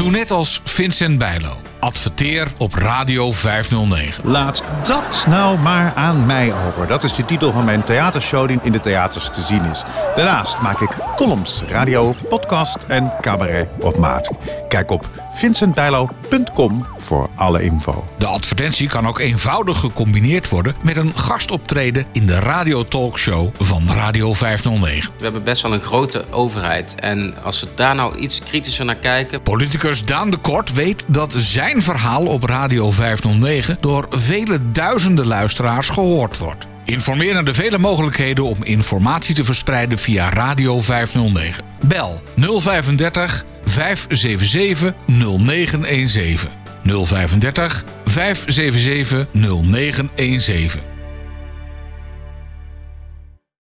Doe net als Vincent Bijlo. Adverteer op Radio 509. Laat dat nou maar aan mij over. Dat is de titel van mijn theatershow die in de theaters te zien is. Daarnaast maak ik columns, radio, podcast en cabaret op maat. Kijk op vincentbijlo.com voor alle info. De advertentie kan ook eenvoudig gecombineerd worden met een gastoptreden in de radiotalkshow van Radio 509. We hebben best wel een grote overheid. En als we daar nou iets kritischer naar kijken. Politicus Daan de Kort weet dat zijn verhaal op Radio 509 door vele duizenden luisteraars gehoord wordt. Informeer naar de vele mogelijkheden om informatie te verspreiden via Radio 509. Bel 035 577 0917. 035 577 0917.